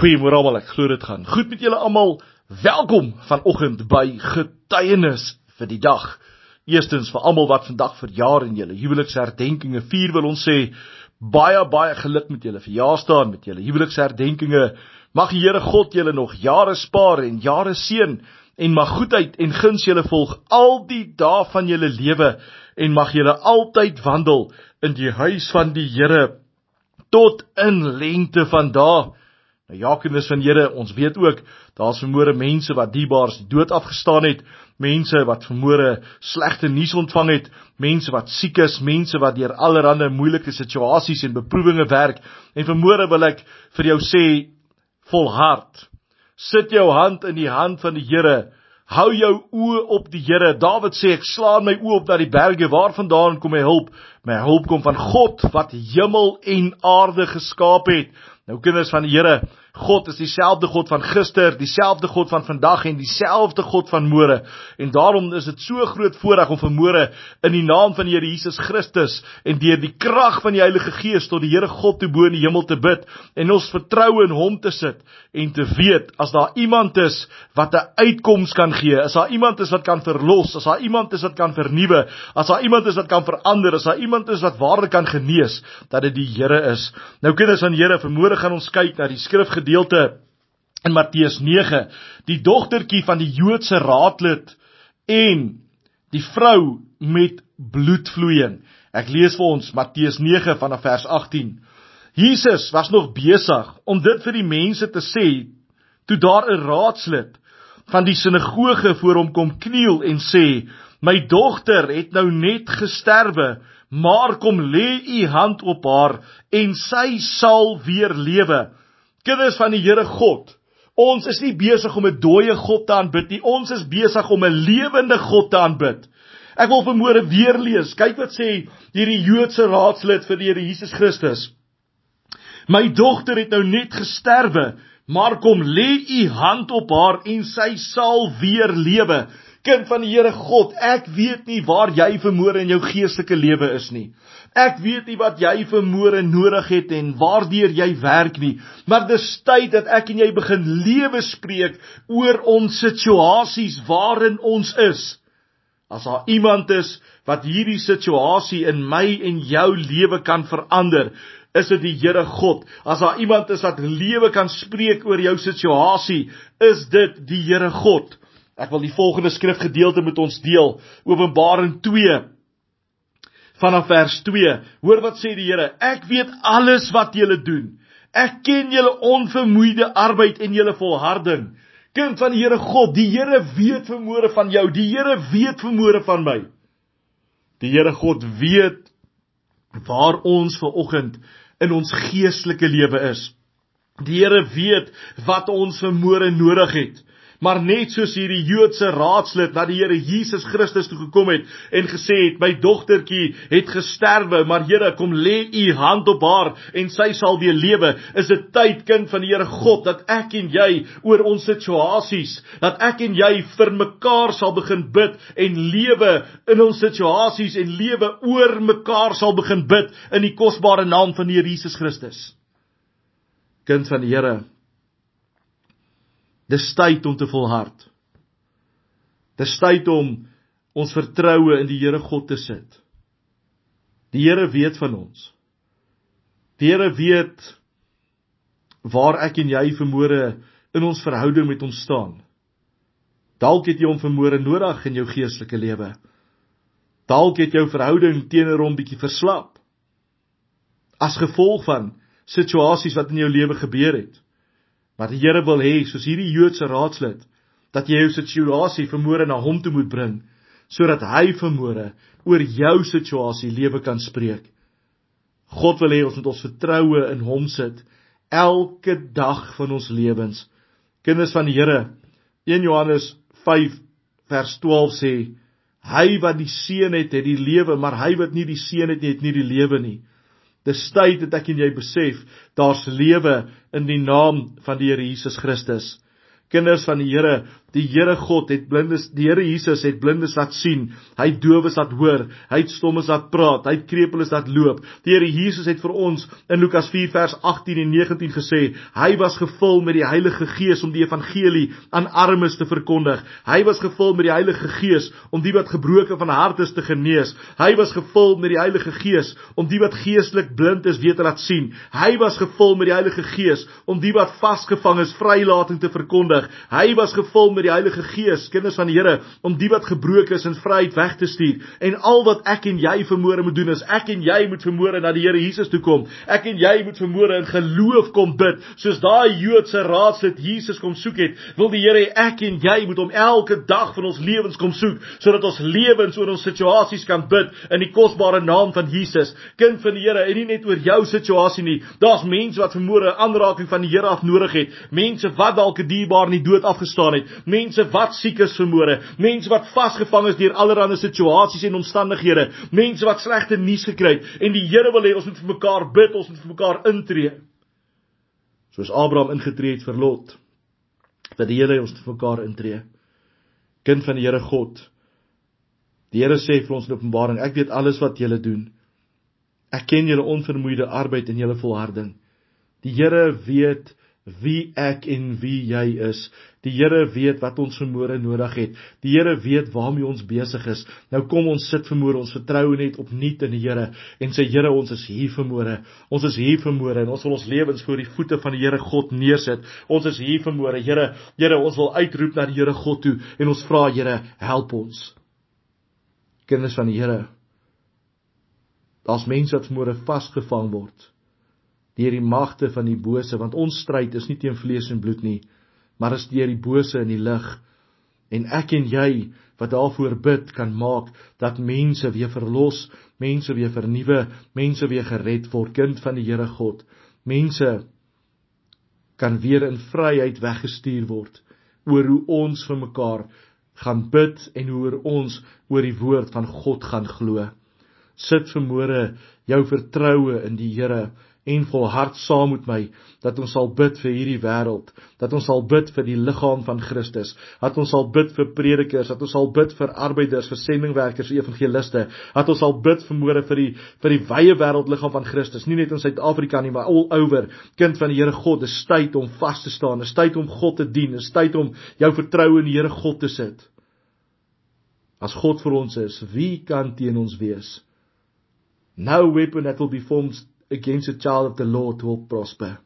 Goeiemôre almal, ek glo dit gaan goed met julle almal. Welkom vanoggend by Getuienis vir die dag. Eerstens vir almal wat vandag verjaar en julle huweliksherdenkinge vier, wil ons sê baie baie geluk met julle verjaarsdag met julle huweliksherdenkinge. Mag die Here God julle nog jare spaar en jare seën en mag goedheid en guns julle volg al die dae van julle lewe en mag julle altyd wandel in die huis van die Here tot in lengte van dae. Nou ja, kinders van Here, ons weet ook daar's vermoere mense wat diebaars die dood afgestaan het, mense wat vermoere slegte nuus ontvang het, mense wat siek is, mense wat deur allerlei moeilike situasies en beproewinge werk. En vermoere wil ek vir jou sê volhard. Sit jou hand in die hand van die Here. Hou jou oë op die Here. Dawid sê ek slaan my oë op na die berge, waarvandaan kom my hulp? My hulp kom van God wat hemel en aarde geskaap het. Nou kinders van die Here, God is dieselfde God van gister, dieselfde God van vandag en dieselfde God van môre. En daarom is dit so groot voorreg om vanmôre in die naam van die Here Jesus Christus en deur die krag van die Heilige Gees tot die Here God te bo in die hemel te bid en ons vertroue in hom te sit en te weet as daar iemand is wat 'n uitkoms kan gee, as daar iemand is wat kan verlos, as daar iemand is wat kan vernuwe, as daar iemand is wat kan verander, as daar iemand is wat waarlik kan genees, dat dit die Here is. Nou kinders van die Here, vanmôre gaan ons kyk na die skrifgedeelte gedeelte in Matteus 9, die dogtertjie van die Joodse raadlid en die vrou met bloedvloeiing. Ek lees vir ons Matteus 9 vanaf vers 18. Jesus was nog besig om dit vir die mense te sê toe daar 'n raadslid van die sinagoge voor hom kom kniel en sê: "My dogter het nou net gesterwe, maar kom lê u hand op haar en sy sal weer lewe." Kinders van die Here God, ons is nie besig om 'n dooie God te aanbid nie. Ons is besig om 'n lewende God te aanbid. Ek wil vanmôre weer lees. Kyk wat sê hierdie Joodse raadslid vir die Here Jesus Christus. My dogter het nou net gesterwe, maar kom lê u hand op haar en sy sal weer lewe. Kind van die Here God, ek weet nie waar jy vermoere in jou geestelike lewe is nie. Ek weet nie wat jy vermoere nodig het en waardeur jy werk nie, maar dis tyd dat ek en jy begin lewe spreek oor ons situasies waarin ons is. As daar iemand is wat hierdie situasie in my en jou lewe kan verander, is dit die Here God. As daar iemand is wat lewe kan spreek oor jou situasie, is dit die Here God. Ek wil die volgende skrifgedeelte met ons deel. Openbaring vanaf vers 2. Hoor wat sê die Here: Ek weet alles wat julle doen. Ek ken julle onvermoeide arbeid en julle volharding. Kind van die Here God, die Here weet vermoere van jou. Die Here weet vermoere van my. Die Here God weet waar ons ver oggend in ons geestelike lewe is. Die Here weet wat ons vermoere nodig het. Maar net soos hierdie Joodse raadslid na die Here Jesus Christus toe gekom het en gesê het: "My dogtertjie het gesterwe, maar Here, kom lê u hand op haar en sy sal weer lewe." Is dit tyd, kind van die Here God, dat ek en jy oor ons situasies, dat ek en jy vir mekaar sal begin bid en lewe in ons situasies en lewe oor mekaar sal begin bid in die kosbare naam van die Here Jesus Christus. Kind van die Here, Dis tyd om te volhard. Dis tyd om ons vertroue in die Here God te sit. Die Here weet van ons. Die Here weet waar ek en jy vermoere in ons verhouding met hom staan. Dalk het jy hom vermoere nodig in jou geestelike lewe. Dalk het jou verhouding teenoor hom bietjie verslap. As gevolg van situasies wat in jou lewe gebeur het. Maar die Here wil hê, soos hierdie Joodse raadslid, dat jy jou situasie vermoere na hom toe moet bring, sodat hy vermoere oor jou situasie lewe kan spreek. God wil hê ons moet ons vertroue in hom sit elke dag van ons lewens. Kinders van die Here, 1 Johannes 5 vers 12 sê: Hy wat die seun het, het die lewe, maar hy wat nie die seun het nie, het nie die lewe nie. Dis tyd dat ek en jy besef daar's lewe in die naam van die Here Jesus Christus. Kinders van die Here, Die Here God het blindes, die Here Jesus het blindes laat sien, hy het dowes laat hoor, hy het stommes laat praat, hy het krepeles laat loop. Die Here Jesus het vir ons in Lukas 4 vers 18 en 19 gesê, hy was gevul met die Heilige Gees om die evangelie aan armes te verkondig. Hy was gevul met die Heilige Gees om die wat gebroken van hart is te genees. Hy was gevul met die Heilige Gees om die wat geestelik blind is weer te laat sien. Hy was gevul met die Heilige Gees om die wat vasgevang is vrylating te verkondig. Hy was gevul met die Heilige Gees, kinders van die Here, om die wat gebroken is in vryheid weg te stuur. En al wat ek en jy vermoere moet doen is ek en jy moet vermoere na die Here Jesus toe kom. Ek en jy moet vermoere in geloof kom bid, soos daai Joodse raadslid Jesus kom soek het. Wil die Here ek en jy moet hom elke dag van ons lewens kom soek, sodat ons lewens oor ons situasies kan bid in die kosbare naam van Jesus. Kind van die Here, en nie net oor jou situasie nie. Daar's mense wat vermoere aanraking van die Here af nodig het. Mense wat dalk 'n dierbaar in die dood afgestaan het mense wat siek is vermoere, mense wat vasgevang is deur allerlei situasies en omstandighede, mense wat slegte nuus gekry het en die Here wil hê ons moet vir mekaar bid, ons moet vir mekaar intree. Soos Abraham ingetree het vir Lot, dat die Here ons vir mekaar intree. Kind van die Here God. Die Here sê vir ons in Openbaring, ek weet alles wat julle doen. Ek ken julle onvermoeide arbeid en julle volharding. Die Here weet wie ek en wie jy is. Die Here weet wat ons vermoere nodig het. Die Here weet waarmee ons besig is. Nou kom ons sit vermoere, ons vertrou net opnuut in die Here en sê Here, ons is hier vermoere. Ons is hier vermoere en ons wil ons lewens voor die voete van die Here God neersit. Ons is hier vermoere. Here, Here, ons wil uitroep na die Here God toe en ons vra Here, help ons. Kinders van die Here. Daar's mense wat vermoere vasgevang word deur die magte van die bose want ons stryd is nie teen vlees en bloed nie maar is deur die bose in die lig en ek en jy wat daarvoor bid kan maak dat mense weer verlos, mense weer vernuwe, mense weer gered word kind van die Here God. Mense kan weer in vryheid weggestuur word oor hoe ons vir mekaar gaan bid en hoe ons oor die woord van God gaan glo. Sit vermoere jou vertroue in die Here en volhard saam met my dat ons sal bid vir hierdie wêreld, dat ons sal bid vir die liggaam van Christus, dat ons sal bid vir predikers, dat ons sal bid vir arbeiders, vir sendingwerkers, vir evangeliste, dat ons sal bid vermoere vir die vir die wye wêreld liggaam van Christus, nie net in Suid-Afrika nie, maar all over. Kind van die Here God, dis tyd om vas te staan, dis tyd om God te dien, dis tyd om jou vertroue in die Here God te sit. As God vir ons is, wie kan teen ons wees? No weapon that will be formed against a child of the Lord will prosper.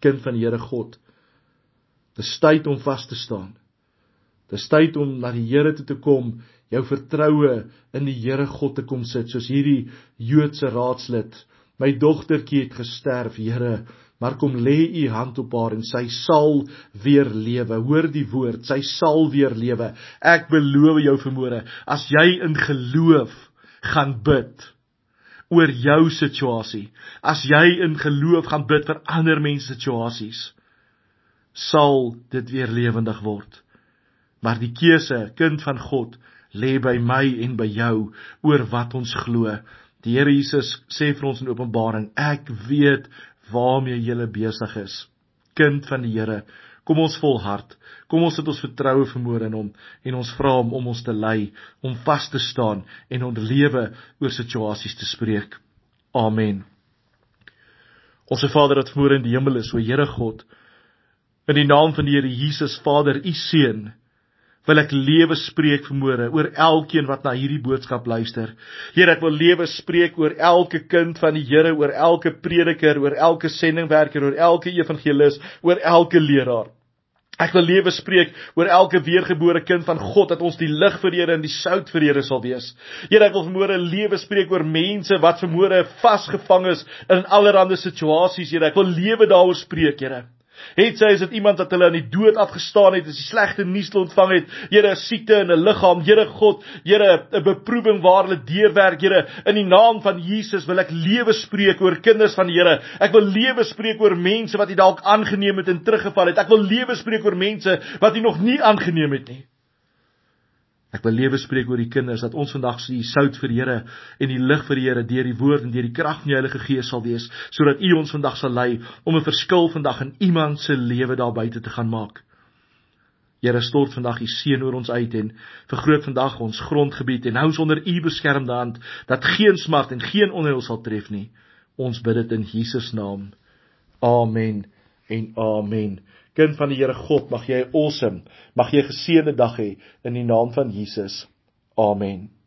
Kind van die Here God. Dis tyd om vas te staan. Dis tyd om na die Here toe te kom, jou vertroue in die Here God te kom sit, soos hierdie Joodse raadslid. My dogtertjie het gesterf, Here, maar kom lê u hand op haar en sy sal weer lewe. Hoor die woord, sy sal weer lewe. Ek beloof jou vermoere, as jy in geloof gaan bid, oor jou situasie. As jy in geloof gaan bid vir ander mense situasies, sal dit weer lewendig word. Maar die keuse, kind van God, lê by my en by jou oor wat ons glo. Die Here Jesus sê vir ons in Openbaring, ek weet waarmee jy besig is. Kind van die Here, Kom ons volhard. Kom ons sit ons vertroue vermoor in hom en ons vra hom om ons te lei, om vas te staan en ons lewe oor situasies te spreek. Amen. Ons Vader wat voor in die hemel is, o Here God, in die naam van die Here Jesus Vader, u seun, wil ek lewe spreek vermoere oor elkeen wat na hierdie boodskap luister. Here, ek wil lewe spreek oor elke kind van die Here, oor elke prediker, oor elke sendingwerker, oor elke evangelis, oor elke leraar. Ek wil lewe spreek oor elke weergebore kind van God dat ons die lig vir Here en die sout vir Here sal wees. Here, ek wil vermoere lewe spreek oor mense wat vermoere vasgevang is in allerlei situasies, Here. Ek wil lewe daaroor spreek, Here. Het sy is dit iemand wat hulle aan die dood afgestaan het, as die slegte nuus ontvang het, Here, siekte in 'n liggaam, Here God, Here, 'n beproewing waar hulle deurwerk, Here, in die naam van Jesus wil ek lewe spreek oor kinders van die Here. Ek wil lewe spreek oor mense wat U dalk aangeneem het en teruggeval het. Ek wil lewe spreek oor mense wat U nog nie aangeneem het nie. Ek wil lewe spreek oor die kinders dat ons vandag se sout vir die Here en die lig vir die Here deur die woord en deur die krag van die Heilige Gees sal wees sodat U ons vandag sal lei om 'n verskil vandag in iemand se lewe daar buite te gaan maak. Here stort vandag u seën oor ons uit en vergroot vandag ons grondgebied en hou ons onder u beskermde hand dat geen smart en geen onheil sal tref nie. Ons bid dit in Jesus naam. Amen en amen. Kind van die Here God, mag jy 'n awesome, mag jy 'n geseënde dag hê in die naam van Jesus. Amen.